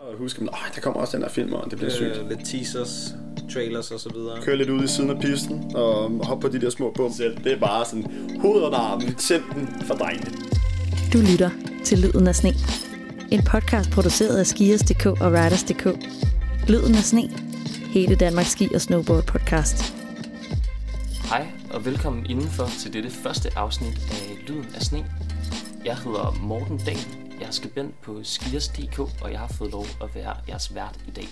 Og husk, at der kommer også den der film, og det bliver sygt. Øh, lidt teasers, trailers og så videre. Kør lidt ud i siden af pisten, og hoppe på de der små bum selv. Det er bare sådan, hoved og armen, simpelthen for drengene. Du lytter til Lyden af Sne. En podcast produceret af Skiers.dk og Riders.dk. Lyden af Sne. Hele Danmarks ski- og snowboard podcast. Hej og velkommen indenfor til dette første afsnit af Lyden af Sne. Jeg hedder Morten Dahl, jeg er skribent på Skiers.dk, og jeg har fået lov at være jeres vært i dag.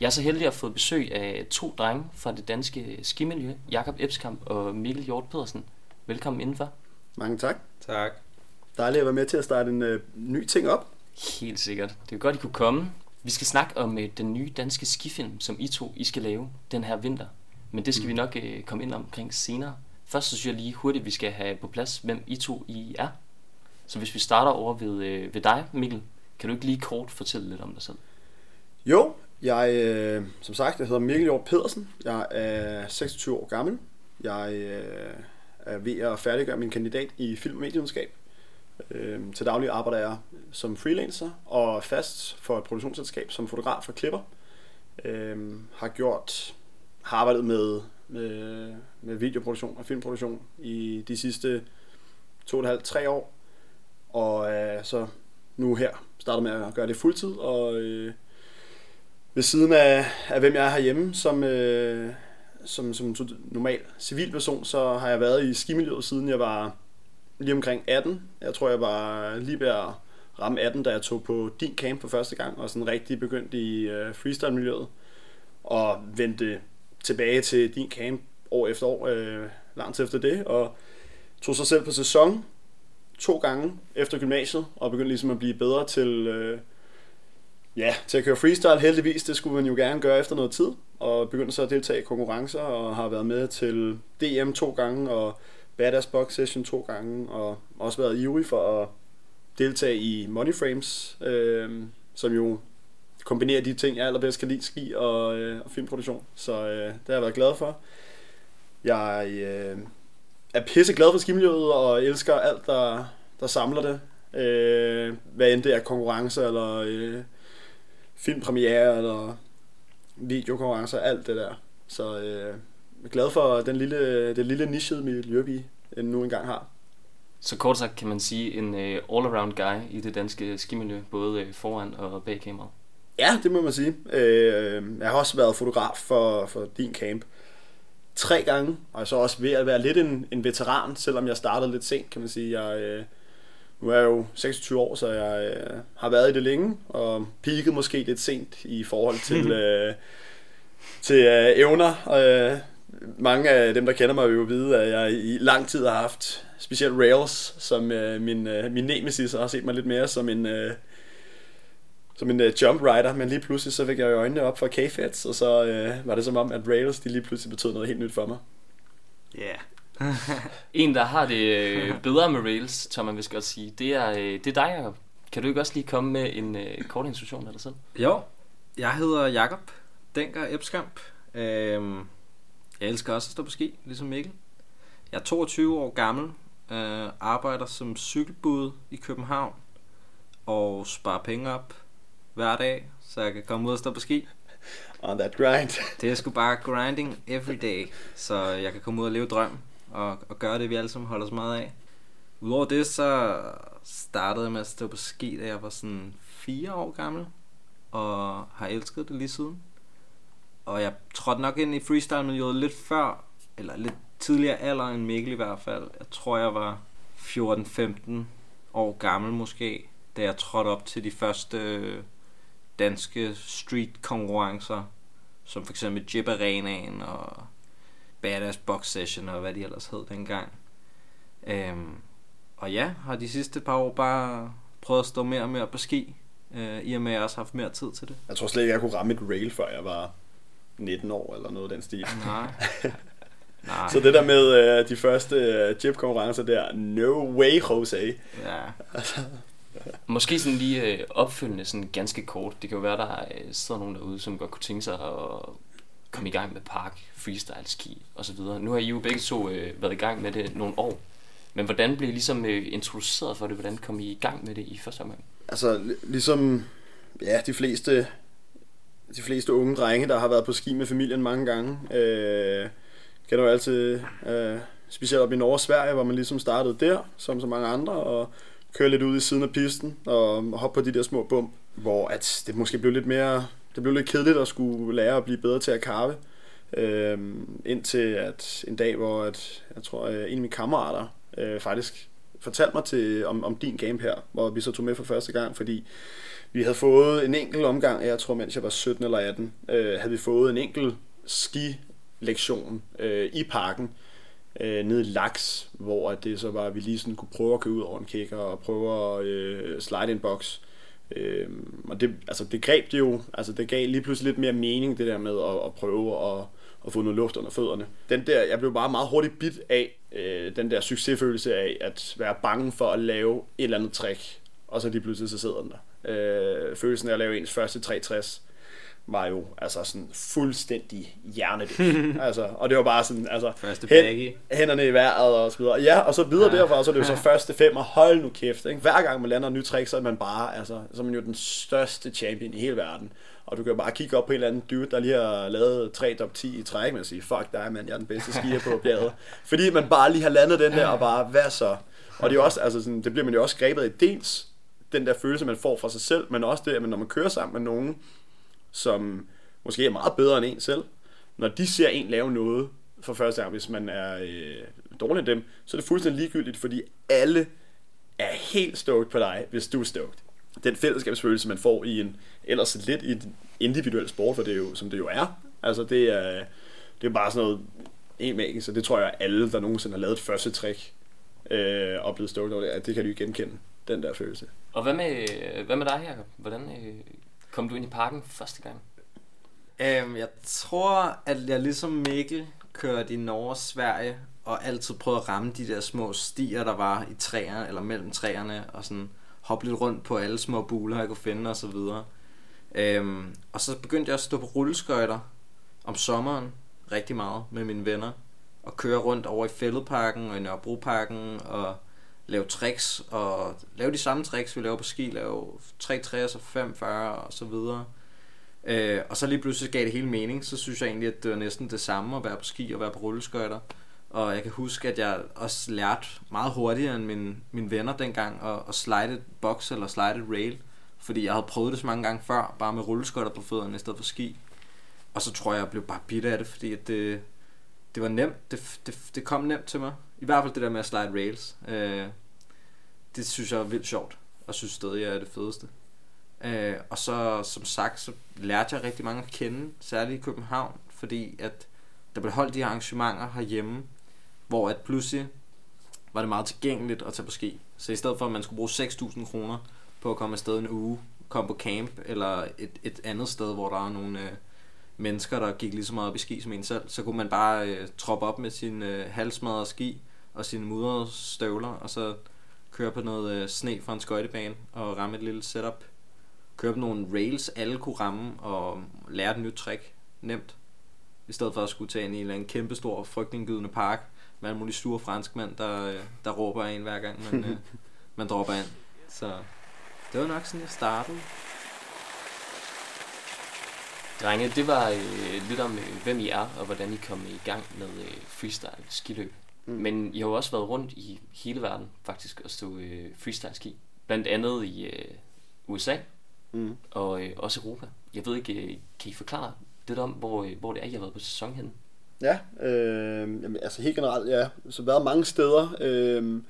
Jeg er så heldig at have fået besøg af to drenge fra det danske skimiljø, Jakob Ebskamp og Mikkel Hjort Pedersen. Velkommen indenfor. Mange tak. Tak. Dejligt at være med til at starte en øh, ny ting op. Helt sikkert. Det er godt, I kunne komme. Vi skal snakke om øh, den nye danske skifilm, som I to I skal lave den her vinter. Men det skal mm. vi nok øh, komme ind omkring senere. Først så synes jeg lige hurtigt, vi skal have på plads, hvem I to I er. Så hvis vi starter over ved, øh, ved dig, Mikkel, kan du ikke lige kort fortælle lidt om dig selv? Jo, jeg, øh, som sagt, jeg hedder Mikkel Hjort Pedersen. Jeg er 26 år gammel. Jeg øh, er ved at færdiggøre min kandidat i film- og medievidenskab. Øh, til daglig arbejder jeg som freelancer og fast for et produktionsselskab som fotograf og klipper. Øh, har gjort, har arbejdet med, med, med videoproduktion og filmproduktion i de sidste to og et halvt, tre år. Og øh, så nu her starter med at gøre det fuldtid, og øh, ved siden af, af hvem jeg er herhjemme, som, øh, som, som normal civilperson, så har jeg været i skimiljøet siden jeg var lige omkring 18. Jeg tror, jeg var lige ved at ramme 18, da jeg tog på din camp for første gang, og sådan rigtig begyndte i øh, freestyle-miljøet, og vendte tilbage til din camp år efter år, øh, langt efter det, og tog sig selv på sæson to gange efter gymnasiet, og begyndte ligesom at blive bedre til, øh, ja, til at køre freestyle. Heldigvis, det skulle man jo gerne gøre efter noget tid, og begyndte så at deltage i konkurrencer, og har været med til DM to gange, og Badass Box Session to gange, og også været ivrig for at deltage i Money Frames, øh, som jo kombinerer de ting, jeg allerbedst kan lide, ski og, øh, og filmproduktion. Så øh, det har jeg været glad for. Jeg øh, er pisse glad for skimiljøet og elsker alt, der, der samler det. Øh, hvad end det er konkurrencer, eller øh, filmpremiere, eller videokonkurrencer, alt det der. Så øh, jeg er glad for den lille, det lille nichede miljø, vi nu engang har. Så kort sagt kan man sige en uh, all-around guy i det danske skimiljø, både uh, foran og bag kameraet. Ja, det må man sige. Øh, jeg har også været fotograf for, for din camp tre gange, og så også ved at være lidt en, en veteran, selvom jeg startede lidt sent, kan man sige. Jeg, øh, nu er jeg jo 26 år, så jeg øh, har været i det længe, og peaked måske lidt sent i forhold til, øh, til øh, evner. Øh, mange af dem, der kender mig, vil jo vide, at jeg i lang tid har haft specielt Rails som øh, min, øh, min nemesis, og har set mig lidt mere som en... Øh, som en uh, jump rider, men lige pludselig så fik jeg øjnene op for k og så uh, var det som om, at Rails de lige pludselig betød noget helt nyt for mig. Ja. Yeah. en, der har det uh, bedre med Rails, tør man vist godt sige, det er, det er dig, Jacob. Kan du ikke også lige komme med en uh, kort introduktion af dig selv? Jo, jeg hedder Jakob Denker Ebskamp. Uh, jeg elsker også at stå på ski, ligesom Mikkel. Jeg er 22 år gammel, uh, arbejder som cykelbud i København og sparer penge op hver dag, så jeg kan komme ud og stå på ski. On that grind. det er sgu bare grinding every day, så jeg kan komme ud og leve drøm og, og gøre det, vi alle sammen holder så meget af. Udover det, så startede jeg med at stå på ski, da jeg var sådan fire år gammel, og har elsket det lige siden. Og jeg trådte nok ind i freestyle-miljøet lidt før, eller lidt tidligere alder end Mikkel i hvert fald. Jeg tror, jeg var 14-15 år gammel måske, da jeg trådte op til de første danske street konkurrencer, som for eksempel Jib Arenaen og Badass Box Session og hvad de ellers hed dengang. Øhm, og ja, har de sidste par år bare prøvet at stå mere og mere på ski, øh, i og med at jeg også har haft mere tid til det. Jeg tror slet ikke, jeg kunne ramme et rail, før jeg var 19 år eller noget af den stil. Nej. Nej. Så det der med uh, de første jib konkurrencer der, no way, Jose. Ja. Måske sådan lige øh, opfølgende sådan ganske kort. Det kan jo være, der øh, sidder nogen derude, som godt kunne tænke sig at komme i gang med park, freestyle ski og så videre. Nu har I jo begge to øh, været i gang med det nogle år. Men hvordan blev I ligesom øh, introduceret for det? Hvordan kom I i gang med det i første omgang? Altså, ligesom ja, de fleste, de fleste unge drenge, der har været på ski med familien mange gange, øh, kender jo altid, øh, specielt op i Norge og Sverige, hvor man ligesom startede der, som så mange andre, og køre lidt ud i siden af pisten, og hoppe på de der små bump, hvor at det måske blev lidt mere, det blev lidt kedeligt at skulle lære at blive bedre til at karve. Øhm, indtil at en dag, hvor at, jeg tror, øh, en af mine kammerater øh, faktisk fortalte mig til, om, om din game her, hvor vi så tog med for første gang, fordi vi havde fået en enkelt omgang, jeg tror mens jeg var 17 eller 18, øh, havde vi fået en enkelt ski-lektion øh, i parken, øh, ned i Laks, hvor det så var, at vi lige sådan kunne prøve at køre ud over en kækker og prøve at øh, slide en box. Øh, og det, altså det greb det jo, altså det gav lige pludselig lidt mere mening, det der med at, at prøve at, at få noget luft under fødderne. Den der, jeg blev bare meget hurtigt bit af øh, den der succesfølelse af at være bange for at lave et eller andet trick, og så lige pludselig så sidder den der. Øh, følelsen af at lave ens første 360 var jo altså sådan fuldstændig hjernedødt. altså, og det var bare sådan, altså, Første baggy. hænderne i vejret og så videre. Ja, og så videre Ja. derfra, så er det jo så første fem, og hold nu kæft. Ikke? Hver gang man lander en ny trick, så er man bare, altså, så er man jo den største champion i hele verden. Og du kan bare kigge op på en eller anden dude, der lige har lavet tre top 10 i træk, og sige, fuck dig, mand, jeg er den bedste skier på bjerget. Fordi man bare lige har landet den der, og bare, hvad så? Og det er også, altså sådan, det bliver man jo også grebet i dels den der følelse, man får fra sig selv, men også det, at man, når man kører sammen med nogen, som måske er meget bedre end en selv, når de ser en lave noget for første gang, hvis man er øh, dårlig end dem, så er det fuldstændig ligegyldigt, fordi alle er helt stoked på dig, hvis du er stoked. Den fællesskabsfølelse, man får i en ellers lidt i en individuel sport, for det er jo, som det jo er. Altså det er, det er bare sådan noget helt magisk, så det tror jeg, alle, der nogensinde har lavet et første trick, øh, og blevet stoked over det, at det kan de genkende, den der følelse. Og hvad med, hvad med dig, Jacob? Hvordan øh, kom du ind i parken første gang? Øhm, jeg tror, at jeg ligesom Mikkel kørte i Norge og Sverige, og altid prøvede at ramme de der små stier, der var i træerne, eller mellem træerne, og sådan hoppe lidt rundt på alle små buler, jeg kunne finde og så videre. Øhm, og så begyndte jeg at stå på rulleskøjter om sommeren rigtig meget med mine venner, og køre rundt over i Fælledparken og i Nørrebroparken, og lave tricks, og lave de samme tricks, vi laver på ski, lave 360 og 540 og så videre. Øh, og så lige pludselig gav det hele mening, så synes jeg egentlig, at det var næsten det samme at være på ski og være på rulleskøjter. Og jeg kan huske, at jeg også lærte meget hurtigere end mine, mine venner dengang at, at slide et box eller slide et rail. Fordi jeg havde prøvet det så mange gange før, bare med rulleskøjter på fødderne i stedet for ski. Og så tror jeg, jeg blev bare bidt af det, fordi at det, det var nemt. Det, det, det kom nemt til mig. I hvert fald det der med at slide rails. Øh, det synes jeg er vildt sjovt, og synes stadig, jeg er det fedeste. Øh, og så, som sagt, så lærte jeg rigtig mange at kende, særligt i København, fordi at der blev holdt de her arrangementer herhjemme, hvor at pludselig var det meget tilgængeligt at tage på ski. Så i stedet for, at man skulle bruge 6.000 kroner på at komme afsted en uge, komme på camp, eller et, et andet sted, hvor der er nogle øh, mennesker, der gik lige så meget op i ski som en selv, så kunne man bare øh, troppe op med sin øh, halsmadrede ski og sine mudrede støvler, og så køre på noget øh, sne fra en skøjtebane og ramme et lille setup. Køre på nogle rails, alle kunne ramme og lære et nyt trick nemt. I stedet for at skulle tage ind i en eller anden kæmpestor, frygtindgydende park med alle mulige sure franskmænd, der, øh, der råber en hver gang man, øh, man dropper ind. Så det var nok sådan, jeg startede. Drenge, det var øh, lidt om, øh, hvem I er, og hvordan I kom i gang med øh, freestyle skiløb. Mm. Men I har jo også været rundt i hele verden, faktisk, og stå øh, freestyle ski. Blandt andet i øh, USA Mm. og øh, også Europa. Jeg ved ikke, øh, kan I forklare lidt om, hvor, øh, hvor det er, I har været på sæson henne? Ja, øh, jamen, altså helt generelt, ja. Så været mange steder. Øh,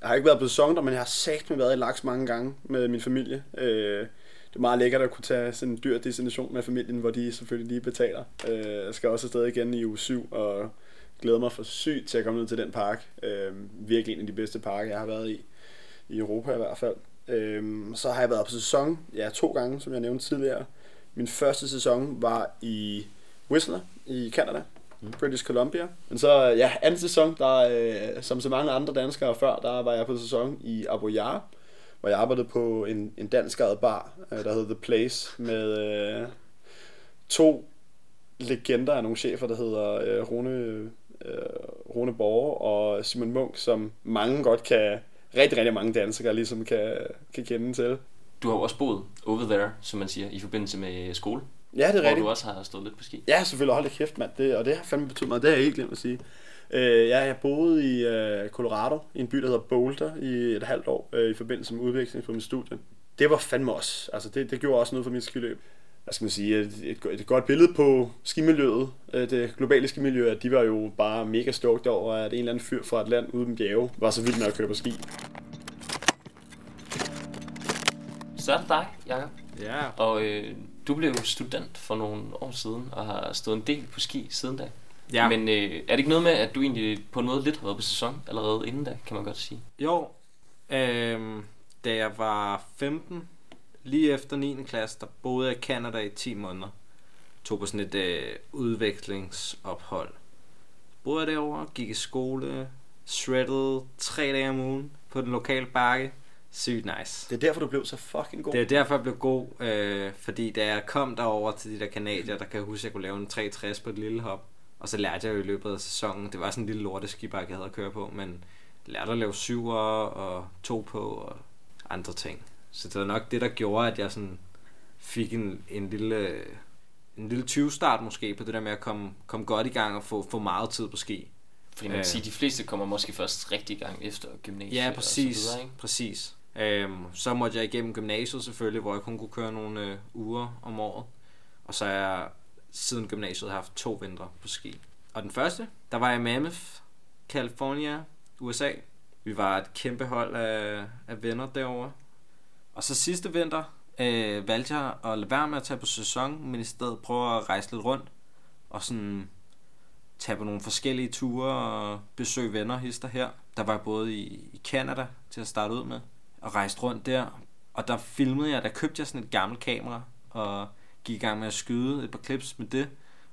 jeg har ikke været på sæsoner, men jeg har sagt med været i laks mange gange med min familie. Øh, det er meget lækkert at kunne tage sådan en dyr destination med familien, hvor de selvfølgelig lige betaler. Øh, jeg skal også afsted igen i uge 7, og glæder mig for sygt til at komme ned til den park. Øh, virkelig en af de bedste parker, jeg har været i. I Europa i hvert fald. Øh, så har jeg været på sæson, ja, to gange, som jeg nævnte tidligere. Min første sæson var i Whistler i Canada. British Columbia. Men så, ja, anden sæson, der, øh, som så mange andre danskere før, der var jeg på sæson i Abu Yar, hvor jeg arbejdede på en, en dansk bar, øh, der hed The Place, med øh, to legender af nogle chefer, der hedder øh, Rune, øh, Rune Borge og Simon Munk, som mange godt kan, rigtig, rigtig mange danskere ligesom kan, kan kende til. du har jo også boet over there, som man siger, i forbindelse med skole, Ja, det er hvor rigtigt. du også har stået lidt på ski. Ja, selvfølgelig. Hold da kæft, mand. Det, og det har fandme betydet meget. Det har jeg ikke glemt at sige. Øh, ja, jeg boede i øh, Colorado, i en by, der hedder Boulder, i et halvt år, øh, i forbindelse med udveksling på min studie. Det var fandme også. Altså, det, det gjorde også noget for mit skiløb. Hvad skal man sige? Et, et, et godt billede på skimiljøet, øh, det globale skimiljø, at de var jo bare mega stoked over, at en eller anden fyr fra et land uden bjerge var så vild med at køre på ski. Så er det dig, Jacob. Ja, Og øh, du blev jo student for nogle år siden, og har stået en del på ski siden da. ja. Men øh, er det ikke noget med, at du egentlig på en måde lidt har været på sæson allerede inden da, kan man godt sige? Jo, øhm, da jeg var 15, lige efter 9. klasse, der boede jeg i Canada i 10 måneder. Tog på sådan et øh, udvekslingsophold. Boede jeg derovre, gik i skole, shreddede tre dage om ugen på den lokale bakke. Sygt nice. Det er derfor, du blev så fucking god. Det er derfor, jeg blev god, øh, fordi da jeg kom derover til de der kanadier, der kan jeg huske, at jeg kunne lave en 360 på et lille hop. Og så lærte jeg jo i løbet af sæsonen, det var sådan en lille lorteskibakke, jeg havde at køre på, men lærte at lave syver og to på og andre ting. Så det var nok det, der gjorde, at jeg sådan fik en, en lille en lille 20 start måske på det der med at komme, komme godt i gang og få, få meget tid på ski. Fordi man kan Øh. sige, at de fleste kommer måske først rigtig i gang efter gymnasiet. Ja, og præcis. Så videre, ikke? præcis. Øhm, så måtte jeg igennem gymnasiet selvfølgelig, hvor jeg kun kunne køre nogle øh, uger om året. Og så har jeg siden gymnasiet haft to vintre på ski. Og den første, der var jeg i Mammoth, California, USA. Vi var et kæmpe hold af, af venner derovre. Og så sidste vinter øh, valgte jeg at lade være med at tage på sæson, men i stedet prøve at rejse lidt rundt. Og sådan tage på nogle forskellige ture og besøge venner hister her. Der var jeg både i, i Canada til at starte ud med, og rejste rundt der. Og der filmede jeg, der købte jeg sådan et gammelt kamera, og gik i gang med at skyde et par clips med det,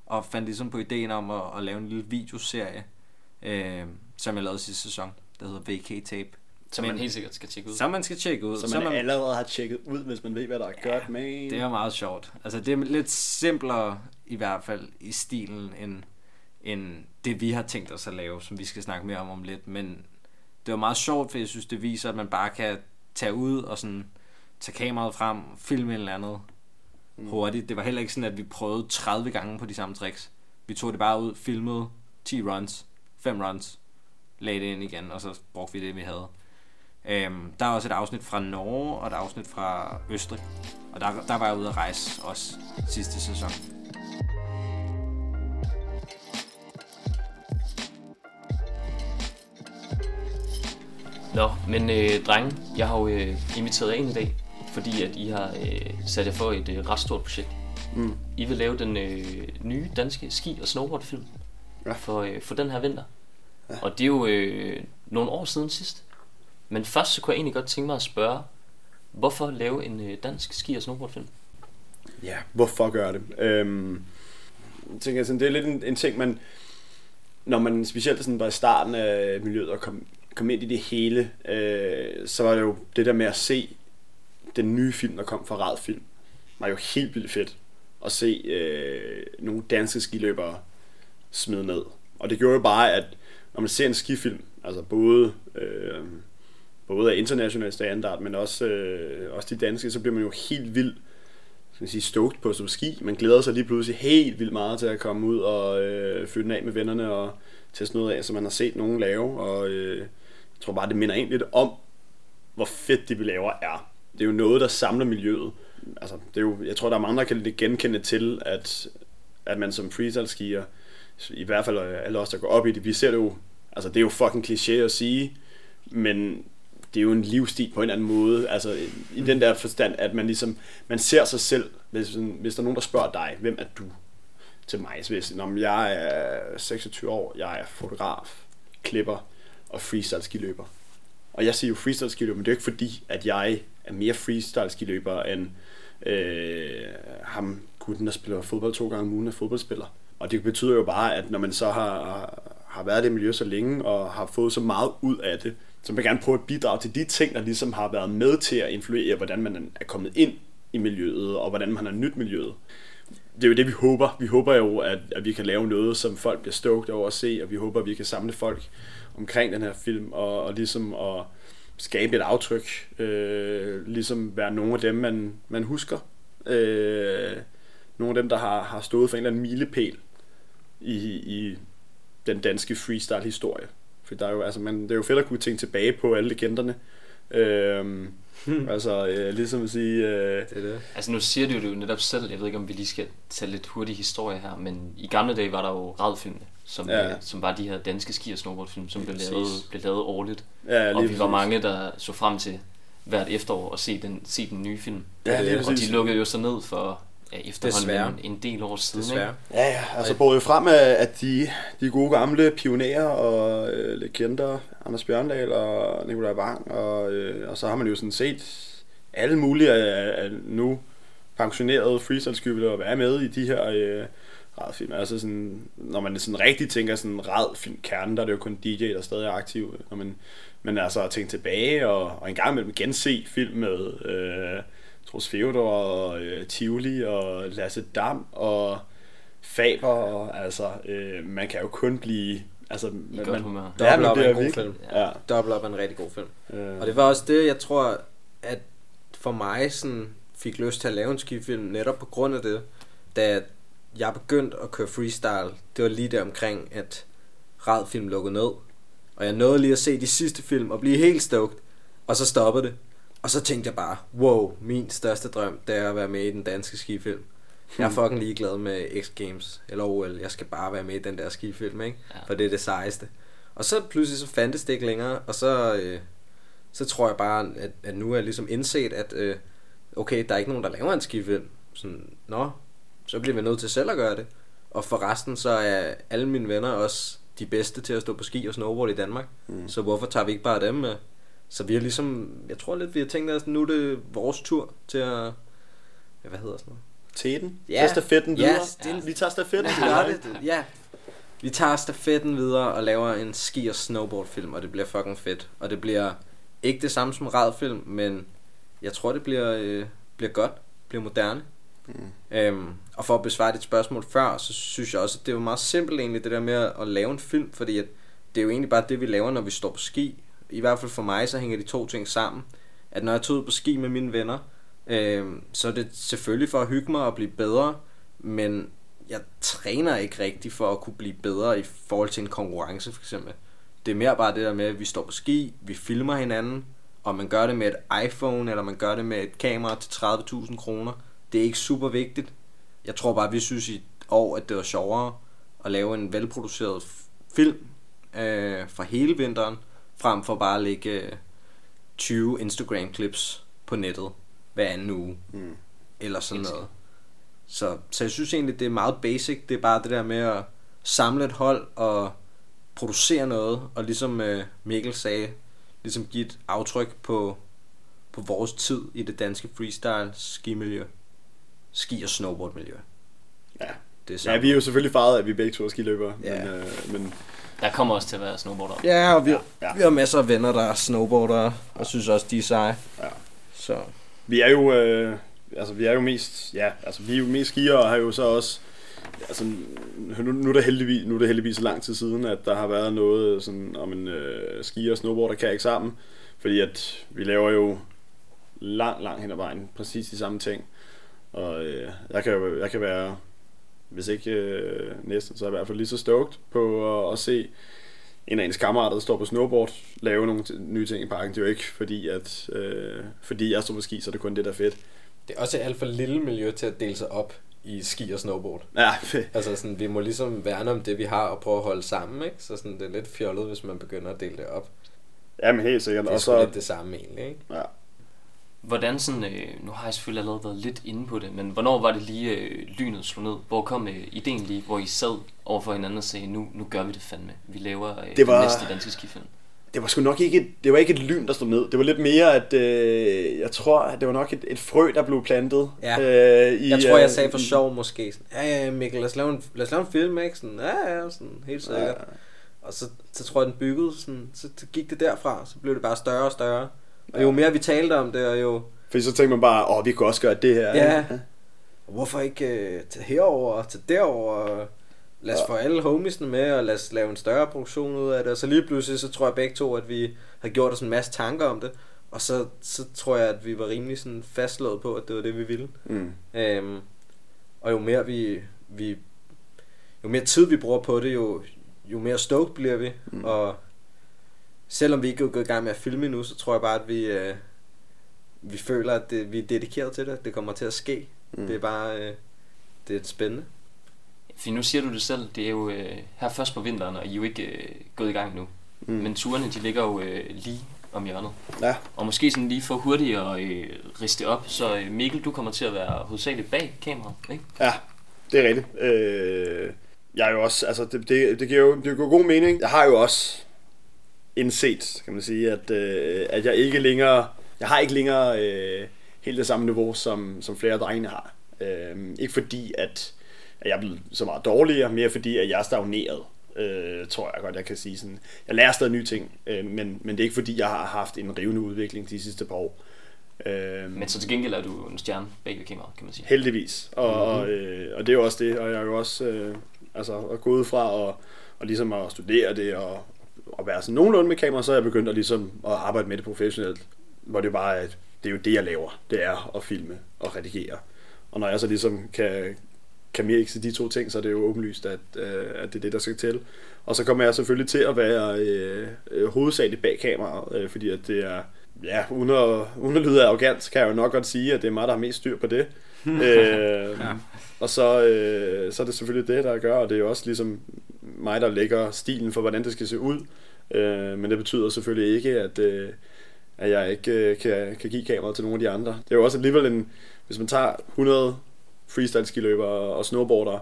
og fandt ligesom på ideen om at, at lave en lille videoserie, øh, som jeg lavede sidste sæson, der hedder VK Tape. Som Men- man helt sikkert skal tjekke ud. Som man skal tjekke ud. Så man, allerede har tjekket ud, hvis man ved, hvad der er godt med. Det er meget sjovt. Altså, det er lidt simplere, i hvert fald i stilen, end, end det, vi har tænkt os at lave, som vi skal snakke mere om om lidt. Men det var meget sjovt, for jeg synes, det viser, at man bare kan tage ud og sådan tage kameraet frem, filme et eller andet mm. hurtigt. Det var heller ikke sådan, at vi prøvede 30 gange på de samme tricks. Vi tog det bare ud, filmede 10 runs, 5 runs, lagde det ind igen, og så brugte vi det, vi havde. Øhm, der er også et afsnit fra Norge, og et afsnit fra Østrig. Og der, der var jeg ude at rejse også sidste sæson. Nå, men øh, drenge, jeg har jo øh, inviteret ind i dag, fordi at I har øh, sat jer for et øh, ret stort projekt. Mm. I vil lave den øh, nye danske ski- og snowboardfilm Ja. for, øh, for den her vinter. Ja. Og det er jo øh, nogle år siden sidst. Men først så kunne jeg egentlig godt tænke mig at spørge, hvorfor lave en øh, dansk ski- og snowboardfilm? Ja, hvorfor gøre det? Øhm, jeg tænker, sådan, det er lidt en, en ting, man, når man specielt sådan var i starten af miljøet og kom, kom ind i det hele, øh, så var det jo det der med at se den nye film, der kom fra Rad Film, var jo helt vildt fedt at se øh, nogle danske skiløbere smide ned. Og det gjorde jo bare, at når man ser en skifilm, altså både, øh, både af international standard, men også, øh, også de danske, så bliver man jo helt vildt skal sige, stoked på som ski. Man glæder sig lige pludselig helt vildt meget til at komme ud og øh, fyre den af med vennerne og teste noget af, som man har set nogen lave. Og øh, jeg tror bare, det minder egentlig lidt om, hvor fedt det vi laver er. Det er jo noget, der samler miljøet. Altså, det er jo, jeg tror, der er mange, der kan genkende til, at, at man som freestyle skier, i hvert fald alle os, der går op i det, vi ser det jo, altså det er jo fucking kliché at sige, men det er jo en livsstil på en eller anden måde, altså i den der forstand, at man ligesom, man ser sig selv, hvis, hvis der er nogen, der spørger dig, hvem er du til mig, så hvis, når jeg er 26 år, jeg er fotograf, klipper og freestyle skiløber. Og jeg siger jo freestyle skiløber, men det er jo ikke fordi, at jeg er mere freestyle skiløber end øh, ham gutten, der spiller fodbold to gange om ugen, er fodboldspiller. Og det betyder jo bare, at når man så har, har været i det miljø så længe, og har fået så meget ud af det, så vil gerne prøve at bidrage til de ting, der ligesom har været med til at influere, hvordan man er kommet ind i miljøet, og hvordan man har nyt miljøet. Det er jo det, vi håber. Vi håber jo, at, at vi kan lave noget, som folk bliver stoked over at se, og vi håber, at vi kan samle folk omkring den her film, og, og ligesom at, skabe et aftryk, øh, ligesom være nogle af dem, man, man husker. Øh, nogle af dem, der har, har stået for en eller anden milepæl i, i den danske freestyle-historie. For der er jo, altså, man, det er jo fedt at kunne tænke tilbage på alle legenderne. Øh, altså, øh, ligesom at sige... Øh, Det er det. Altså nu siger du det jo netop selv, jeg ved ikke om vi lige skal tage lidt hurtig historie her, men i gamle dage var der jo radfilmene, som, Ja. ja. som var de her danske ski- og snowboardfilm, som blev lavet, blev lavet årligt. ja, og vi var præcis. mange, der så frem til hvert efterår at se den, se den nye film. Ja, lige og præcis. de lukkede jo så ned for ja, efterhånden Desværre. en, en del år siden. Desværre. Ikke? Ja, ja, altså både jo frem af at de, de gode gamle pionerer og øh, legender, Anders Bjørndal og Nikolaj Wang, og, øh, og så har man jo sådan set alle mulige af, af nu pensionerede freestyle være med i de her øh, radfilm. Altså sådan, når man sådan rigtig tænker sådan radfilm kernen, der er det jo kun DJ, der stadig er aktiv. Når man, men altså at tænke tilbage og, og en gang imellem gense film med øh, Troels Feodor og øh, Tivoli og Lasse Dam og Faber, og, altså øh, man kan jo kun blive altså, I man, godt humør. Ja, Double man Up er bliver en god film. Ja. Double Up er en rigtig god film. Øh, Og det var også det, jeg tror, at for mig sådan fik lyst til at lave en skifilm netop på grund af det, da jeg begyndte at køre freestyle. Det var lige der omkring, at Radfilm lukkede ned. Og jeg nåede lige at se de sidste film og blive helt stoked. Og så stoppede det. Og så tænkte jeg bare, wow, min største drøm, det er at være med i den danske skifilm. Jeg er fucking ligeglad med X Games eller OL. Jeg skal bare være med i den der skifilm, ikke? Ja. For det er det sejeste. Og så pludselig så fandtes det ikke længere, og så, øh, så tror jeg bare, at, at nu er jeg ligesom indset, at øh, okay, der er ikke nogen, der laver en skifilm. Sådan, nå, så bliver vi nødt til selv at gøre det. Og for resten, så er alle mine venner også de bedste til at stå på ski og snowboard i Danmark. Mm. Så hvorfor tager vi ikke bare dem med? Så vi har ligesom, jeg tror lidt, vi har tænkt os, nu er det vores tur til at, ja, hvad hedder sådan noget? Teten? Ja. Ja. stafetten Ja, videre? det- Vi tager stafetten Vi gør det. Ja. Vi tager stafetten videre og laver en ski- og snowboardfilm, og det bliver fucking fedt. Og det bliver ikke det samme som radfilm, men jeg tror, det bliver, øh, bliver godt, bliver moderne. Mm. Øhm, og for at besvare dit spørgsmål før, så synes jeg også, at det er jo meget simpelt egentlig, det der med at, at lave en film, fordi at det er jo egentlig bare det, vi laver, når vi står på ski. I hvert fald for mig, så hænger de to ting sammen. At når jeg tog ud på ski med mine venner, øh, så er det selvfølgelig for at hygge mig og blive bedre, men jeg træner ikke rigtigt for at kunne blive bedre i forhold til en konkurrence for eksempel. Det er mere bare det der med, at vi står på ski, vi filmer hinanden, og man gør det med et iPhone, eller man gør det med et kamera til 30.000 kroner. Det er ikke super vigtigt. Jeg tror bare, at vi synes i år, at det var sjovere at lave en velproduceret film øh, fra hele vinteren, frem for bare at lægge øh, 20 Instagram-clips på nettet hver anden uge. Mm. Eller sådan noget. Så, så jeg synes egentlig, det er meget basic. Det er bare det der med at samle et hold og producere noget. Og ligesom øh, Mikkel sagde, ligesom give et aftryk på, på vores tid i det danske freestyle skimiljø. Ski- og snowboardmiljø. Ja. Det er Ja, vi er jo selvfølgelig farvet, at vi begge to er skiløbere. Ja. Men, øh, men Der kommer også til at være snowboarder. Ja, og vi, ja, Ja, ja. ja. vi har masser af venner, der er snowboardere, og synes også, de er seje. Ja. Så vi er jo, øh, altså vi er jo mest, ja, altså vi er jo mest skier og har jo så også, altså nu, nu, er det heldigvis, nu er det heldigvis så lang tid siden, at der har været noget sådan om en øh, skier og snowboarder kan ikke sammen, fordi at vi laver jo lang, lang hen ad vejen præcis de samme ting. Og øh, jeg, kan, jo- jeg kan være, hvis ikke øh, næsten, så er jeg i hvert fald lige så stoked på at, at se en af ens kammerater, der står på snowboard, lave nogle nye ting i parken. Det er jo ikke fordi, at øh, fordi jeg står på ski, så er det kun det, der er fedt. det er også et alt for lille miljø til at dele sig op i ski og snowboard. Ja, Altså sådan, vi må ligesom værne om det, vi har, og prøve at holde sammen, ikke? Så sådan, det er lidt fjollet, hvis man begynder at dele det op. ja men helt sikkert. Det er Og så, lidt det samme egentlig, ikke? ja. Hvordan sådan, øh, nu har jeg selvfølgelig allerede været lidt inde på det, men hvornår var det lige øh, lynet slog ned? Hvor kom øh, ideen lige, hvor I sad over for hinanden og sagde, nu, nu gør vi det fandme. Vi laver øh, Det var- den næste danske skifilm. det var sgu nok ikke et, det var ikke et lyn, der stod ned. Det var lidt mere, at øh, jeg tror, at det var nok et, et frø, der blev plantet. Ja. Øh, i, Jeg tror, jeg øh, sagde for sjov måske. Sådan, ja, ja, Mikkel, lad os lave en, lad os lave en film, ikke? Sådan, ja, ja, sådan, helt sikkert. Ja. Ja. Og så, så tror jeg, den byggede, sådan, så, så gik det derfra, så blev det bare større og større. Og jo mere vi talte om det, og jo, Fordi så tænkte man bare, åh, vi kunne også gøre det her. Ja. ikke? Og hvorfor ikke øh, tage herover og tage derover lad os få alle homiesne med, og lad os lave en større produktion ud af det. Og så lige pludselig, så tror jeg begge to, at vi har gjort os en masse tanker om det. Og så, så tror jeg, at vi var rimelig sådan fastslået på, at det var det, vi ville. Mm. Øhm, og jo mere vi, vi jo mere tid vi bruger på det, jo, jo mere stoked bliver vi. Mm. Og selvom vi ikke er gået i gang med at filme nu, så tror jeg bare, at vi, øh, vi føler, at det, vi er dedikeret til det. Det kommer til at ske. Mm. Det er bare øh, det er spændende. For nu siger du det selv, det er jo øh, her først på vinteren, og I er jo ikke øh, gået i gang nu. Mm. Men turene, de ligger jo øh, lige om hjørnet. Ja. Og måske sådan lige for hurtigt at øh, riste op, så øh, Mikkel, du kommer til at være hovedsageligt bag kameraet, ikke? Ja, det er rigtigt. Øh, jeg er jo også, altså det, det, det giver jo det giver god mening. Jeg har jo også indset, kan man sige, at, øh, at jeg ikke længere, jeg har ikke længere øh, helt det samme niveau, som, som flere af drengene har. Øh, ikke fordi, at, at jeg er blevet så meget dårligere, mere fordi, at jeg er stagneret. Øh, tror jeg godt, jeg kan sige sådan. Jeg lærer stadig nye ting, øh, men, men det er ikke fordi, jeg har haft en rivende udvikling de sidste par år. Øh, Men så til gengæld er du en stjerne bag ved kameraet, kan man sige. Heldigvis. Og, mm-hmm. og, øh, og det er jo også det, og jeg er jo også øh, altså, at gå ud fra og, og ligesom at studere det og, og være sådan nogenlunde med kamera, så er jeg begyndt at, ligesom, at arbejde med det professionelt, hvor det bare at det er jo det, jeg laver. Det er at filme og redigere. Og når jeg så ligesom kan, kan mixe de to ting, så er det jo åbenlyst, at, øh, at det er det, der skal til. Og så kommer jeg selvfølgelig til at være øh, øh, hovedsageligt bag kameraet, øh, fordi at det er, ja, uden at, uden at lyde arrogant, kan jeg jo nok godt sige, at det er mig, der har mest styr på det. øh, ja. Og så, øh, så er det selvfølgelig det, der gør, og det er jo også ligesom mig, der lægger stilen for, hvordan det skal se ud. Øh, men det betyder selvfølgelig ikke, at, øh, at jeg ikke øh, kan, kan give kameraet til nogle af de andre. Det er jo også alligevel en, hvis man tager 100 freestyle skiløbere og snowboardere,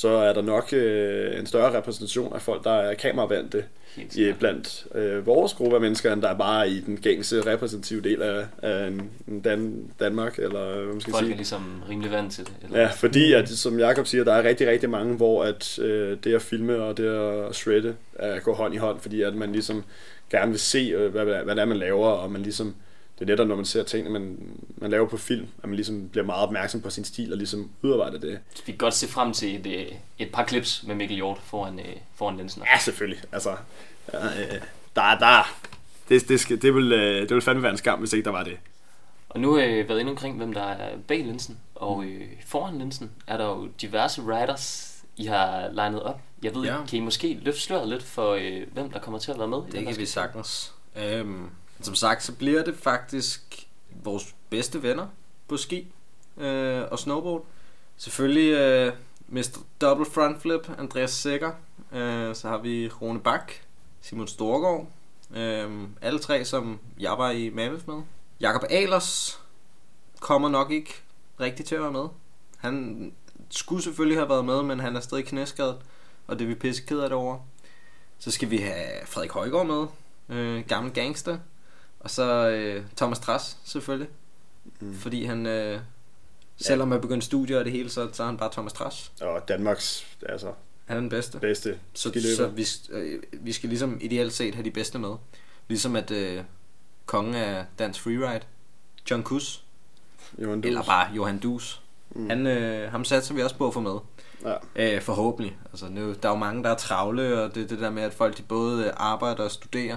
så er der nok øh, en større repræsentation af folk, der er kameravandte i, blandt øh, vores gruppe af mennesker, end der er bare i den gængse repræsentative del af, af en Dan, Danmark. Eller, hvad man skal folk sige. er ligesom rimelig vant til det. Eller? Ja, fordi at, som Jakob siger, der er rigtig, rigtig mange, hvor at, øh, det at filme og det at shredde øh, går hånd i hånd, fordi at man ligesom gerne vil se, øh, hvad, hvad det er, man laver, og man ligesom det er netop, når man ser tingene, man, man laver på film, at man ligesom bliver meget opmærksom på sin stil og ligesom udarbejder det. Vi kan godt se frem til et, øh, et par clips med Mikkel Hjort foran, øh, foran linsen. Ja, selvfølgelig. Altså, ja, øh, der er der. Det, det, skal, det, vil, øh, det vil fandme være en skam, hvis ikke der var det. Og nu har øh, været inde omkring, hvem der er bag linsen. Og øh, foran linsen er der jo diverse writers, I har legnet op. Jeg ved Ja. ja. kan I måske løfte sløret lidt for, øh, hvem der kommer til at være med? i den Det kan vi sagtens. Øhm, som sagt, så bliver det faktisk vores bedste venner på ski øh, og snowboard. Selvfølgelig øh, Mr. Double Front Flip, Andreas Sækker. Øh, så har vi Rune Bak, Simon Storgård. Øh, alle tre, som jeg var i Mammoth med. Jakob Alers kommer nok ikke rigtig til at være med. Han skulle selvfølgelig have været med, men han er stadig knæskadet, og det er vi pisse ked af det over. Så skal vi have Frederik Højgaard med, øh, gammel gangster. Og så øh, Thomas Trass, selvfølgelig. Mm. Fordi han, øh, selvom han begyndt studier og det hele, så, så er han bare Thomas Trass. Og Danmarks altså, Han er den bedste. bedste Så, så vi, øh, vi skal ligesom ideelt set have de bedste med. Ligesom at øh, kongen af dansk freeride, John Kuss, Johan Dus. eller bare Johan Dus, mm. han, øh, ham satser vi også på at få med. Ja. Øh, forhåbentlig. Altså, nu, der er jo mange, der er travle, og det det der med, at folk de både arbejder og studerer.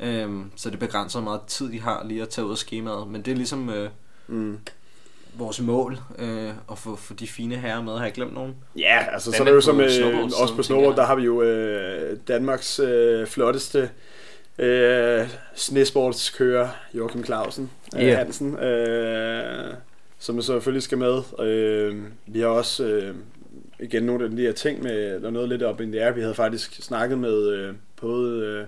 Øhm, så det begrænser meget tid, de har lige at tage ud af skemaet. Men det er ligesom øh, Mm. vores mål, øh, at få, få de fine herrer med. Har jeg glemt nogen? Ja, altså Hvad så er det jo som øh, også på snowboard, der har vi jo øh, Danmarks øh, flotteste øh, snesportskører, Joachim Clausen øh. Hansen, øh, som selvfølgelig skal med. Øh, vi har også øh, igen nogle af de her ting med, der er noget lidt op i det er. Vi havde faktisk snakket med øh, både øh,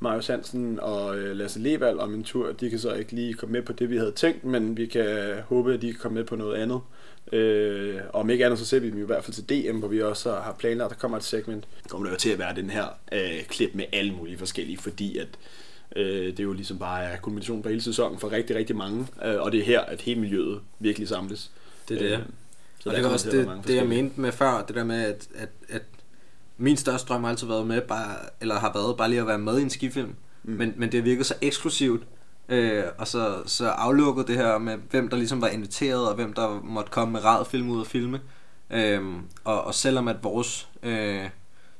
Marius Hansen og øh, Lasse Levald om en tur. De kan så ikke lige komme med på det, vi havde tænkt, men vi kan håbe, at de kan komme med på noget andet. Øh, og om ikke andet, så ser vi dem i hvert fald til DM, hvor vi også har planlagt, at der kommer et segment. Det kommer jo til at være den her øh, klip med alle mulige forskellige, fordi at øh, det jo ligesom bare er kulminationen på hele sæsonen for rigtig, rigtig mange. Øh, og det er her, at hele miljøet virkelig samles. Det er det. Øh, Så og det var også det, det, jeg mente med før, det der med, at, at, at min største drøm har altid været med, bare, eller har været bare lige at være med i en skifilm. Mm. Men, men det virker så eksklusivt, øh, og så, så aflukket det her med, hvem der ligesom var inviteret, og hvem der måtte komme med rad film ud og filme. Øhm, og, og selvom at vores øh,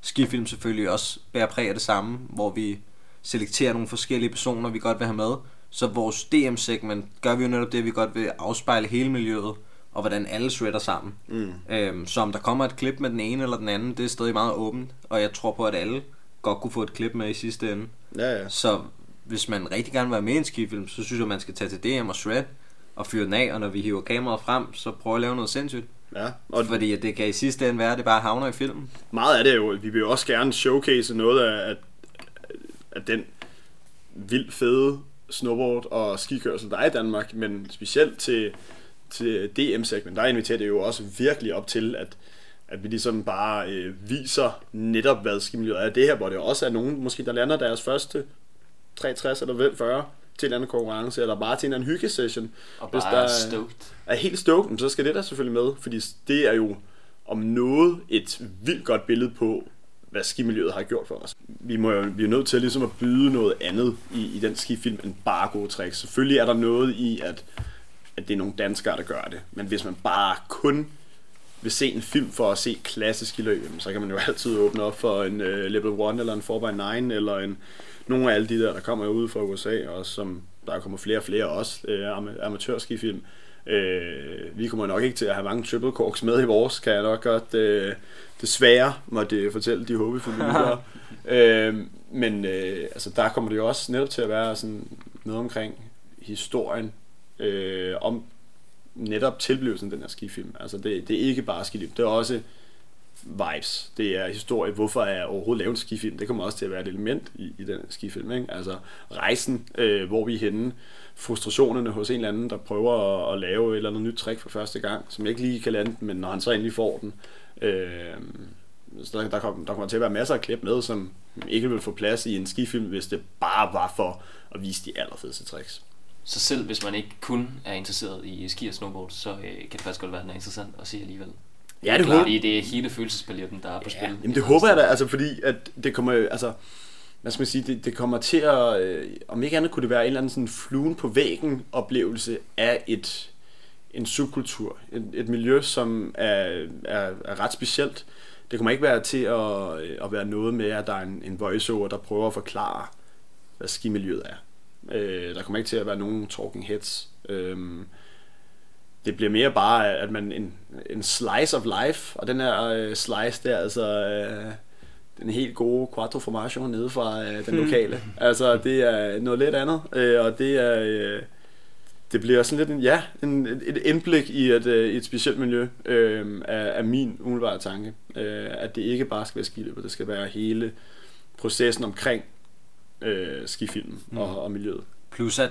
skifilm selvfølgelig også bærer præg af det samme, hvor vi selekterer nogle forskellige personer, vi godt vil have med, så vores DM-segment gør vi jo netop det, at vi godt vil afspejle hele miljøet, og hvordan alle shredder sammen. Mm. Øhm, så om der kommer et klip med den ene eller den anden, det er stadig meget åbent, og jeg tror på, at alle godt kunne få et klip med i sidste ende. Ja, ja. Så hvis man rigtig gerne vil være med i en skifilm, så synes jeg, man skal tage til DM og shred, og fyre den af, og når vi hiver kameraet frem, så prøve at lave noget sindssygt. ja. Og fordi at det kan i sidste ende være, at det bare havner i filmen. meget af det er jo, vi vil jo også gerne showcase noget af, af, af den vildt fede snowboard og skikørsel, der er i Danmark, men specielt til, til DM-segment, der inviterer det jo også virkelig op til, at, at vi ligesom bare øh, viser netop, hvad skimiljøet er. Det her, hvor det også er nogen, måske der lander deres første 63 eller vel 40 til en eller anden konkurrence, eller bare til en eller anden hyggesession. Og Hvis bare der er er- stoked. er helt stoked, så skal det der selvfølgelig med, fordi det er jo om noget et vildt godt billede på, hvad skimiljøet har gjort for os. Vi, må jo, vi er nødt til ligesom at byde noget andet i, i den skifilm end bare gode tricks. Selvfølgelig er der noget i, at, at det er nogle danskere, der gør det. Men hvis man bare kun vil se en film for at se klassisk i løb, så kan man jo altid åbne op for en uh, Level 1 eller en 4x9 eller en, nogle af alle de der, der kommer ud fra USA, og som der kommer flere og flere også, uh, am- amatørskifilm. Uh, vi kommer nok ikke til at have mange triple corks med i vores, kan jeg nok godt uh, desværre måtte fortælle de håbefulde lyttere. uh, men uh, altså, der kommer det jo også netop til at være sådan noget omkring historien øh, om netop tilblivelsen af den her skifilm. Altså det, det er ikke bare skifilm, det er også vibes. Det er historie. Hvorfor er jeg overhovedet lavet en skifilm? Det kommer også til at være et element i, i den skifilm. Ikke? Altså rejsen, øh, hvor vi er henne, frustrationerne hos en eller anden, der prøver at, at lave et eller andet nyt trick for første gang, som jeg ikke lige kan lande den, men når han så endelig får den. Øh, så der, der, kommer, der kommer til at være masser af klip med, som ikke vil få plads i en skifilm, hvis det bare var for at vise de allerfedeste tricks. Så selv hvis man ikke kun er interesseret i ski og snowboard, så øh, kan det faktisk godt være, at den er interessant at se alligevel. Ja, det er klart, håber- det er hele følelsespaletten, der er på spil. Jamen det håber jeg da, altså fordi at det kommer, altså, hvad skal man sige, det, det kommer til at, øh, om ikke andet kunne det være en eller anden sådan fluen på væggen oplevelse af et, en subkultur, et, et miljø, som er, er, er ret specielt. Det kommer ikke være til at, øh, at være noget med, at der er en, en voiceover, der prøver at forklare, hvad skimiljøet er. Øh, der kommer ikke til at være nogen talking heads. Øhm, det bliver mere bare, at man en, en slice of life, og den her øh, slice der, altså øh, den helt gode quattro formaggio nede fra øh, den lokale. altså det er noget lidt andet, øh, og det er øh, det bliver sådan lidt en, ja, en, et indblik i et, øh, et specielt miljø øh, af, af min umiddelbare tanke. Øh, at det ikke bare skal være skiløbet, det skal være hele processen omkring øh, skifilmen mm. og, og miljøet. Plus at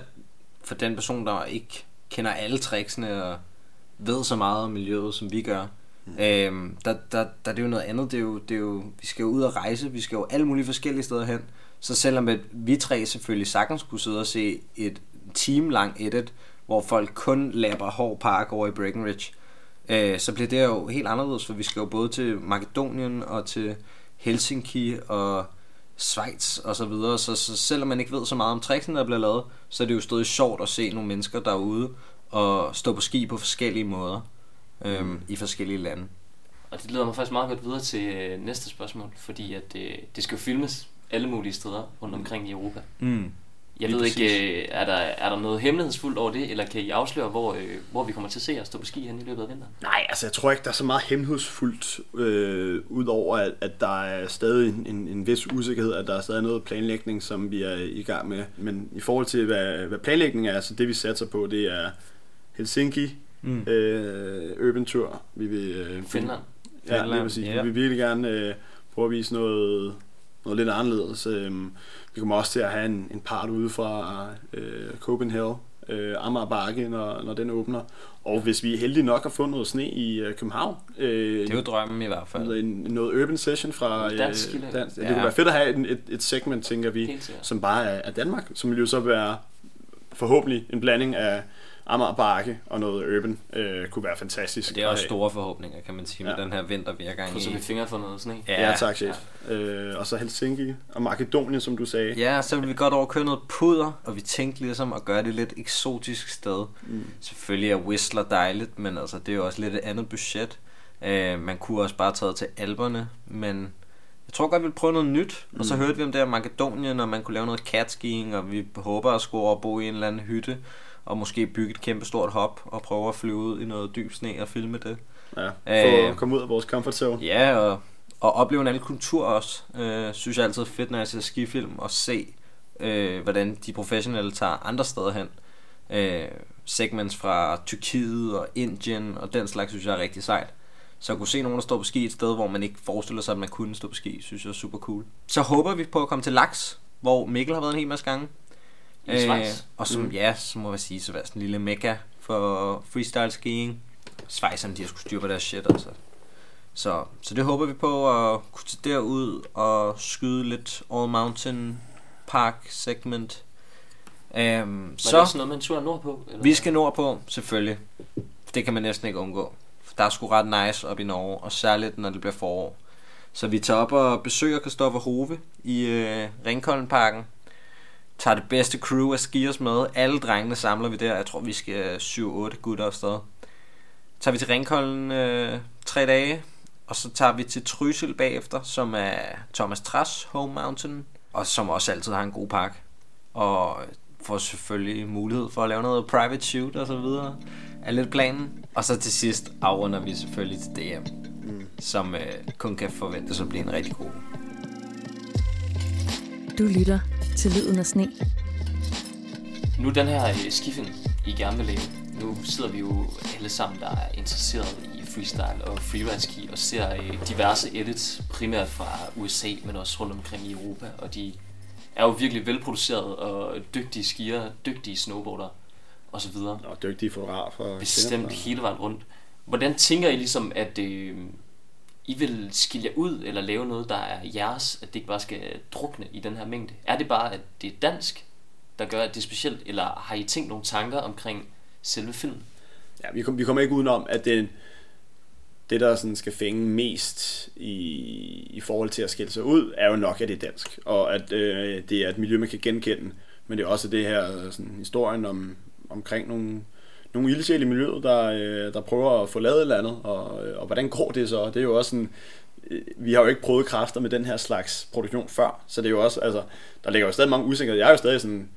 for den person, der ikke kender alle tricksene og ved så meget om miljøet, som vi gør, mm. øhm, der, der, der er det jo noget andet. Det er jo, det er jo, vi skal jo ud og rejse, vi skal jo alle mulige forskellige steder hen. Så selvom at vi tre selvfølgelig sagtens kunne sidde og se et team lang edit, hvor folk kun lapper hård park over i Breckenridge, øh, så bliver det jo helt anderledes, for vi skal jo både til Makedonien og til Helsinki og Schweiz og så videre, så, så selvom man ikke ved så meget om tricksene, der bliver lavet, så er det jo stadig sjovt at se nogle mennesker derude og stå på ski på forskellige måder øhm, mm. i forskellige lande. Og det leder mig faktisk meget godt videre til øh, næste spørgsmål, fordi at øh, det skal jo filmes alle mulige steder rundt omkring i Europa. Mm. Jeg Lige ved præcis. ikke, øh, er der, er der noget hemmelighedsfuldt over det, eller kan I afsløre, hvor, øh, hvor vi kommer til at se jer stå på ski hen i løbet af vinteren? Nej, altså jeg tror ikke, der er så meget hemmelighedsfuldt, øh, udover at, at der er stadig en, en, en vis usikkerhed, at der er stadig noget planlægning, som vi er i gang med. Men i forhold til, hvad, hvad planlægningen er, så det vi satser på, det er Helsinki, Mm. øh, Urban Tour. Vi vil, øh, Finland. Ja, lige Finland, præcis. ja. Vi vil virkelig gerne øh, prøve at vise noget, noget lidt anderledes. Øhm, vi kommer også til at have en, en part ude fra øh, Copenhagen, øh, Amager Bakke, når, når den åbner. Og hvis vi er heldige nok at få noget sne i øh, København, øh, Det er jo drømmen i hvert fald. noget, en, noget urban session fra En dansk skiløb. dans, det Ja. kunne være fedt at have et, et, et segment, tænker vi, som bare er, er Danmark, som vil jo så være forhåbentlig en blanding af Amager Bakke og noget urban, øh, kunne være fantastisk. Og det er også store forhåbninger, kan man sige, med Ja. den her vinter, vi er i gang Krydser vi fingre for noget sne? Ja, tak, chef. Øh, og så Helsinki og Makedonien, som du sagde. Ja, så vil vi godt over køre noget puder, og vi tænkte ligesom at gøre det lidt eksotisk sted. Mm. Selvfølgelig er Whistler dejligt, men altså, det er jo også lidt et andet budget. Øh, man kunne også bare tage til alberne, men jeg tror godt, vi vil prøve noget nyt. Mm. Og så hørte vi om det her Makedonien, og man kunne lave noget catskiing, og vi håber at skulle over og bo i en eller anden hytte, og måske bygge et kæmpe stort hop, og prøve at flyve ud i noget dyb sne og filme det. Ja, Øh. for at komme ud af vores comfort zone. Ja, og, og opleve en anden kultur også. Øh, synes jeg altid er fedt, når jeg ser skifilm, og se, øh, hvordan de professionelle tager andre steder hen. Øh, segments fra Tyrkiet og Indien og den slags, synes jeg er rigtig sejt. Så at kunne se nogen, der står på ski et sted, hvor man ikke forestiller sig, at man kunne stå på ski, synes jeg er super cool. Så håber vi på at komme til Laks, hvor Mikkel har været en hel masse gange. I Schweiz. og som, mm. ja, så må jeg sige, så være sådan en lille mekka for freestyle skiing. Schweizerne, de har skulle styre på deres shit, altså. Så, så det håber vi på at kunne tage derud og skyde lidt All Mountain Park segment. Um, Var det så også noget, man tur nordpå? Eller? vi skal nordpå, selvfølgelig. Det kan man næsten ikke undgå. Der er sgu ret nice op i Norge, og særligt når det bliver forår. Så vi tager op og besøger Kristoffer Hove i øh, Ringkoldenparken. Tager det bedste crew af skiers med. Alle drengene samler vi der. Jeg tror, vi skal 7-8 gutter afsted. Tager vi til Ringkolden øh, tre dage. Og så tager vi til Trysil bagefter, som er Thomas Tras home mountain. Og som også altid har en god park. Og får selvfølgelig mulighed for at lave noget private shoot og så videre. Er lidt planen. Og så til sidst afrunder vi selvfølgelig til DM. Mm. Som øh, kun kan forventes at blive en rigtig god. Du lytter til Lyden af Sne. Nu den her øh, skifilm, I gerne vil lave, nu sidder vi jo alle sammen, der er interesseret i freestyle og freeride ski, og ser øh, diverse edits, primært fra USA, men også rundt omkring i Europa, og de er jo virkelig velproduceret og dygtige skier, dygtige snowboardere osv. Og dygtige fotografer. Bestemt hele vejen rundt. Hvordan tænker I ligesom, at øh, i vil skille jer ud, eller lave noget, der er jeres, at det ikke bare skal drukne i den her mængde? Er det bare, at det er dansk, der gør, at det er specielt, eller har I tænkt nogle tanker omkring selve filmen? Ja, vi, kom, vi kommer ikke udenom, at det, det der sådan skal fænge mest i, i forhold til at skille sig ud, er jo nok, at det er dansk. Og at øh, det er et miljø, man kan genkende. Men det er også det her sådan, historien om, omkring nogle, nogle ildsjæle i miljøet, der, øh, der prøver at få lavet et eller andet. Og, øh, og hvordan går det så? Det er jo også sådan, øh, vi har jo ikke prøvet kræfter med den her slags produktion før, så det er jo også, altså, der ligger jo stadig mange usikkerheder. Jeg er jo stadig sådan,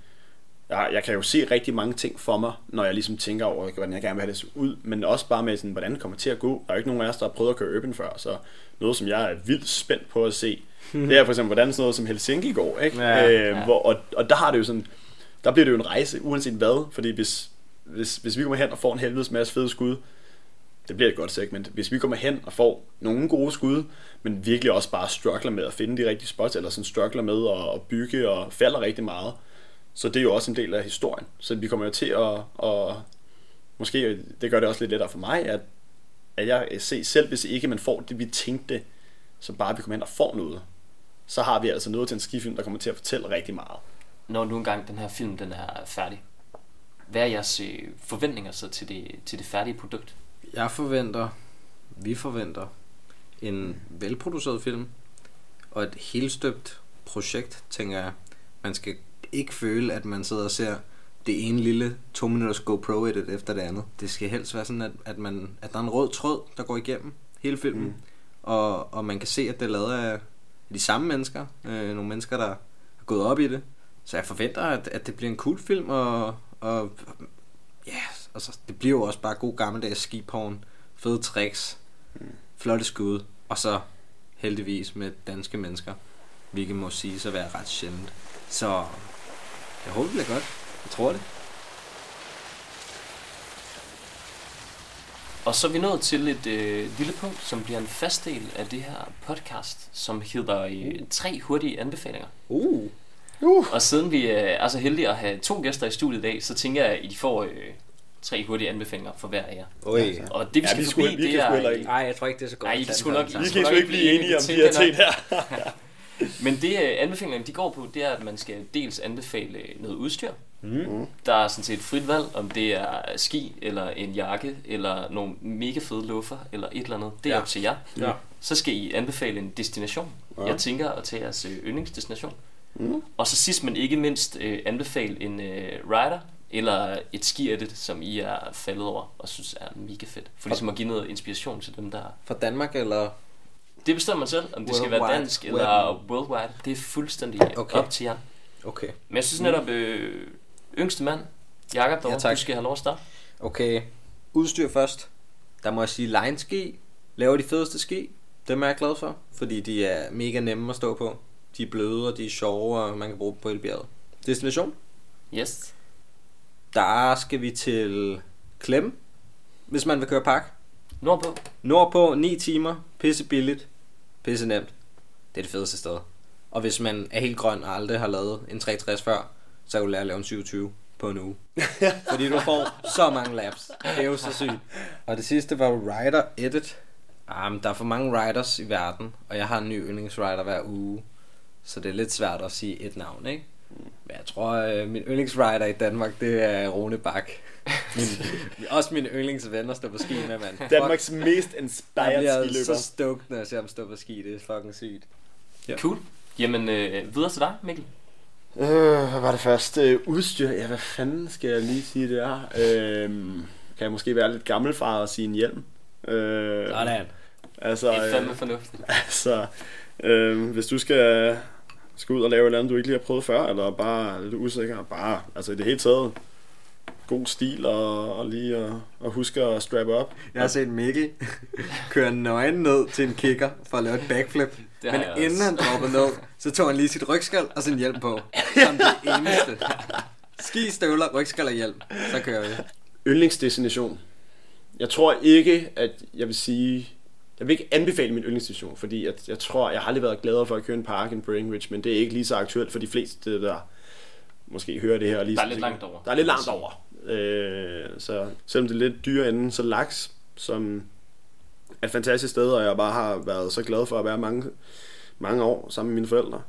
jeg, jeg kan jo se rigtig mange ting for mig, når jeg ligesom tænker over, hvordan jeg gerne vil have det se ud, men også bare med, sådan, hvordan det kommer til at gå. Der er jo ikke nogen af os, der har prøvet at køre urban før, så noget, som jeg er vildt spændt på at se, det er for eksempel, hvordan sådan noget som Helsinki går, ikke? Ja, øh, ja. Hvor, og, og der har det jo sådan, der bliver det jo en rejse, uanset hvad, fordi hvis, hvis, hvis vi kommer hen og får en helvedes masse fede skud, det bliver et godt segment. Hvis vi kommer hen og får nogle gode skud, men virkelig også bare struggler med at finde de rigtige spots, eller sådan struggler med at, at bygge og falder rigtig meget, så det er jo også en del af historien. Så vi kommer jo til at, at måske, det gør det også lidt lettere for mig, at, at jeg ser selv, hvis ikke man får det, vi tænkte, så bare vi kommer hen og får noget, så har vi altså noget til en skifilm, der kommer til at fortælle rigtig meget. Når nu engang den her film den er færdig, hvad er jeres øh, forventninger så til det, til det færdige produkt? Jeg forventer, vi forventer, en velproduceret film, og et helstøbt projekt, tænker jeg. Man skal ikke føle, at man sidder og ser det ene lille to minutters GoPro edit efter det andet. Det skal helst være sådan, at, at, man, at der er en rød tråd, der går igennem hele filmen, mm. og, og man kan se, at det er lavet af de samme mennesker, øh, nogle mennesker, der er gået op i det. Så jeg forventer, at, at det bliver en cool film, og, og ja, altså, det bliver jo også bare god gammeldags skiporn, fede tricks, flotte skud, og så heldigvis med danske mennesker, hvilket må sige at være ret sjældent. Så jeg håber, det bliver godt. Jeg tror det. Og så er vi nået til et øh, lille punkt, som bliver en fast del af det her podcast, som hedder øh, tre hurtige anbefalinger. Uh. Og siden vi øh, er så heldige at have to gæster i studiet i dag, så tænker jeg, at I får øh, tre hurtige anbefalinger for hver af jer. Oj. Og det vi Ja, skal vi forbi, skulle- vi det er... ikke. Nej, jeg tror ikke, det er så godt. Nej, I kan sgu nok- Vi kan sgu ikke blive enige om de her ting her. Men det øh, anbefalingerne de går på, det er, at man skal dels anbefale noget udstyr. Mm. Der er sådan set et frit valg, om det er ski, eller en jakke, eller nogle mega fede luffer, eller et eller andet. Det er Ja. op til jer. Ja. Så skal I anbefale en destination. Ja. Jeg tænker at tage jeres øh, yndlingsdestination. Mm. Og så sidst men ikke mindst øh, anbefale en øh, rider, Eller et ski-edit, som I er faldet over og synes er mega fedt. For ligesom at give noget inspiration til dem, der... Fra Danmark, eller? Det bestemmer man selv, om det skal være Worldwide. dansk eller worldwide. Det er fuldstændig Okay. op til jer. Okay. Men jeg synes netop, øh, yngste mand, Jakob, Ja, ja, du skal have lov at starte. Okay. Udstyr først. Der må jeg sige line ski. Laver de fedeste ski. Dem er jeg glad for. Fordi de er mega nemme at stå på. De er bløde, og de er sjove, og man kan bruge dem på hele bjerget. Destination. Yes. Der skal vi til Klem. Hvis man vil køre park. Nordpå. Nordpå 9 timer. Pisse billigt. Pisse nemt. Det er det fedeste sted. Og hvis man er helt grøn og aldrig har lavet en 360 før, så kan du lære at lave en 27 på en uge. Fordi du får så mange laps. Det er jo så sygt. Og det sidste var Rider Edit. Ah, men der er for mange riders i verden, og jeg har en ny yndlingsrider hver uge. Så det er lidt svært at sige et navn, ikke? Men jeg tror, øh, min yndlingsrider i Danmark, det er Rune Bak. Min, også mine yndlingsvenner står på ski med, mand. Danmarks mest Jeg inspired bliver skiløber. så stoked, når jeg ser ham stå på ski. Det er fucking sygt. Ja. Cool. Jamen, øh, videre til dig, Mikkel. Øh, hvad var det første? Øh, udstyr? Ja, hvad fanden skal jeg lige sige, det er? Øh, kan jeg måske være lidt gammelfar og sige en hjelm? Øh, Sådan. altså, Det er fandme fornuftigt. altså øh, hvis du skal, skal ud og lave et eller andet, du ikke lige har prøvet før, eller bare er lidt usikker, bare, altså i det hele taget, god stil og, og lige at, at huske at strap op. Jeg har set Mikkel køre nøgen ned til en kicker for at lave et backflip. Det Men inden også. han droppede ned, så tog han lige sit rygskal og sin hjelm på. Som det eneste. Ski, støvler, rygskal og hjelm. Så kører vi. Yndlingsdestination. Jeg tror ikke, at jeg vil sige... Jeg vil ikke anbefale min yndlingsdestination, fordi jeg, jeg tror, jeg har aldrig været gladere for at køre en park end Brainridge, men det er ikke lige så aktuelt for de fleste, der måske hører det her. og Lige Der er lidt langt over. Der er lidt langt over. Øh, så selvom det er lidt dyre enden, så Laks, som er et fantastisk sted, og jeg bare har været så glad for at være mange, mange år sammen med mine forældre.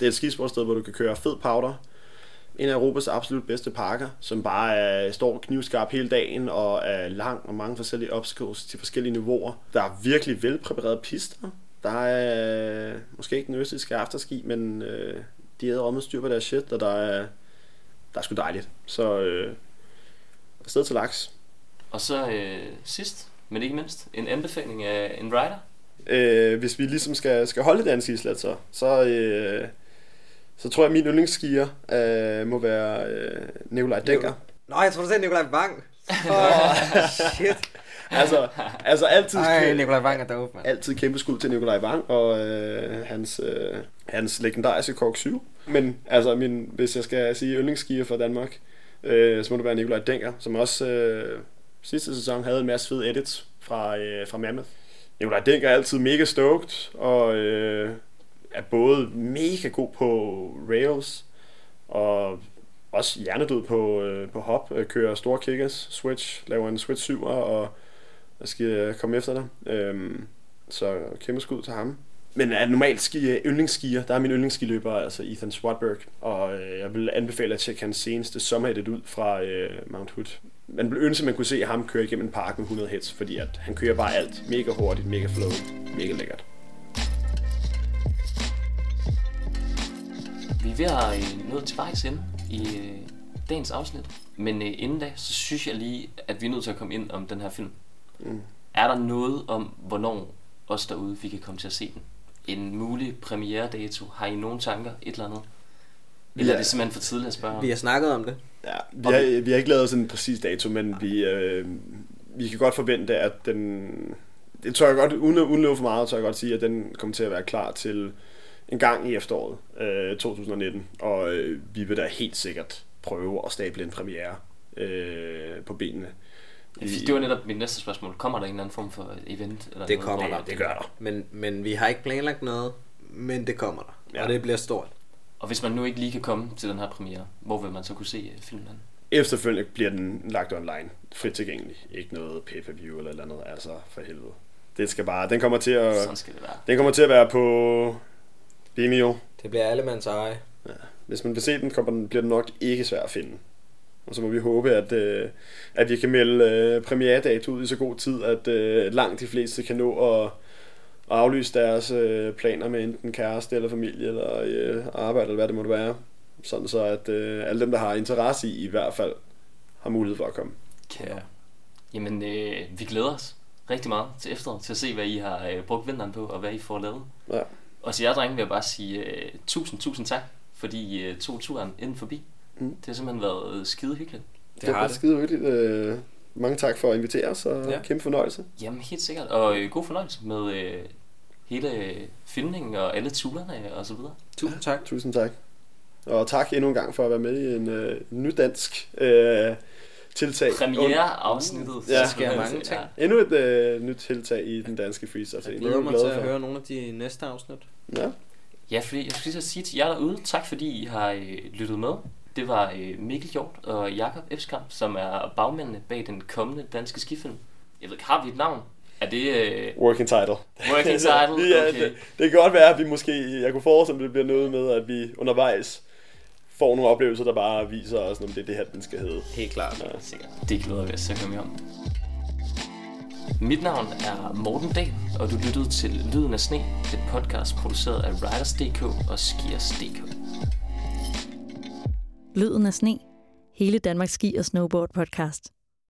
Det er et skisportsted, hvor du kan køre fed powder, en af Europas absolut bedste parker, som bare er, står knivskarp hele dagen og er lang og mange forskellige obstacles til forskellige niveauer. Der er virkelig velpræparerede pister. Der er øh, måske ikke den østiske afterski, men øh, de havde med styr på deres shit, og der er, der er sgu dejligt. Så øh, afsted til laks. Og så øh, sidst, men ikke mindst, en anbefaling af en rider. Øh, hvis vi ligesom skal, skal holde dansk islet, så, så, øh, så tror jeg, at min yndlingsskier øh, må være øh, Nikolaj Dækker. Nå, jeg tror du sagde Nikolaj Vang. Oh, shit. altså, altså altid, Ej, Nikolaj Vang er dope, mand. altid kæmpe skud til Nikolaj Vang og øh, hans, øh, hans legendariske Kork 7. Men altså, min, hvis jeg skal sige yndlingsskier for Danmark, øh, så må det være Nikolaj Denker, som også øh, sidste sæson havde en masse fede edits fra, øh, fra Mammoth. Nikolaj Denker er altid mega stoked, og øh, er både mega god på rails, og også hjernedød på, øh, på hop, øh, kører store kickers, switch, laver en switch 7'er, og jeg skal øh, komme efter dig. Øhm, så kæmpe skud til ham. Men er normalt ski, øh, yndlingsskier, der er min yndlingsskiløber, altså Ethan Swatberg, og øh, jeg vil anbefale at tjekke hans seneste sommeredit ud fra øh, Mount Hood. Man ville ønske, at man kunne se ham køre igennem en park med 100 hits, fordi at han kører bare alt. Mega hurtigt, mega flow, mega lækkert. Vi er ved at øh, nå til vejs ende i øh, dagens afsnit. Men øh, inden da, så synes jeg lige, at vi er nødt til at komme ind om den her film. Mm. Er der noget om, hvornår os derude, vi kan komme til at se den? En mulig premiere-dato? Har I nogen tanker? Et eller andet? Eller er det simpelthen for tidligt at spørge om? Vi har snakket om det. Ja, vi har, vi har ikke lavet sådan en præcis dato, men vi, øh, vi kan godt forvente, at den... Det tør jeg godt, uden, at- for meget, tør jeg godt sige, at den kommer til at være klar til en gang i efteråret øh, 2019. Og øh, vi vil da helt sikkert prøve at stable en premiere øh, på benene. Fordi Det var netop mit næste spørgsmål. Kommer der en eller anden form for event? Eller Det noget, kommer der. Det gør der. Men, men vi har ikke planlagt noget, men det kommer der. Ja. Og det bliver stort. Og hvis man nu ikke lige kan komme til den her premiere, hvor vil man så kunne se øh, filmen? Efterfølgende bliver den lagt online, frit tilgængelig. Ikke noget pay-per-view eller et eller andet, altså for helvede. Det skal bare, den kommer til at, Sådan skal det være. den kommer til at være på Vimeo, Det bliver allemands eje. Hvis man vil se den, kommer den, bliver den nok ikke svær at finde. Og så må vi håbe, at, øh, at vi kan melde øh, premieredato ud i så god tid, at øh, langt de fleste kan nå at, at aflyse deres øh, planer med enten kæreste eller familie eller øh, arbejde eller hvad det måtte være. Sådan så, at øh, alle dem, der har interesse i i hvert fald har mulighed for at komme. Ja. Jamen, øh, vi glæder os rigtig meget til efteråret, til at se, hvad I har øh, brugt vinteren på, og hvad I får lavet. Ja. Og til jer drenge vil jeg bare sige øh, tusind, tusind tak, fordi I øh, tog turen inden forbi. Mm. Det har simpelthen været øh, skide hyggeligt. Det det har var det. skide hyggeligt. Øh, mange tak for at invitere os, og Ja. kæmpe fornøjelse. Jamen, helt sikkert. Og øh, god fornøjelse med øh, hele filmningen og alle turene og så videre. Tusind tak. Tusind tak. Og tak endnu en gang for at være med i en øh, nydansk øh, tiltag. Premiere-afsnittet. Ja. Der sker mange ting. Endnu et øh, nyt tiltag i den danske freestyle. Jeg glæder mig til at høre nogle af de næste afsnit. Ja. Ja, fordi jeg skulle lige så sige til jer derude, tak fordi I har øh, lyttet med. Det var øh, Mikkel Hjort og Jakob Epskamp, som er bagmændene bag den kommende danske skifilm. Jeg ved ikke, har vi et navn? Er det øh, Working title. Working Title? ja, Okay. det, det kan godt være, at vi måske, jeg kunne forestille mig, at det bliver noget med, at vi undervejs får nogle oplevelser, der bare viser os, om det er det her, den skal hedde. Helt klart. Ja. Sikkert. Det glæder vi os til at mere om. Mit navn er Morten Dahl, og du lyttede til Lyden af Sne, et podcast produceret af Riders.dk og Skiers.dk. Lyden af sne. Hele Danmarks ski- og snowboard podcast.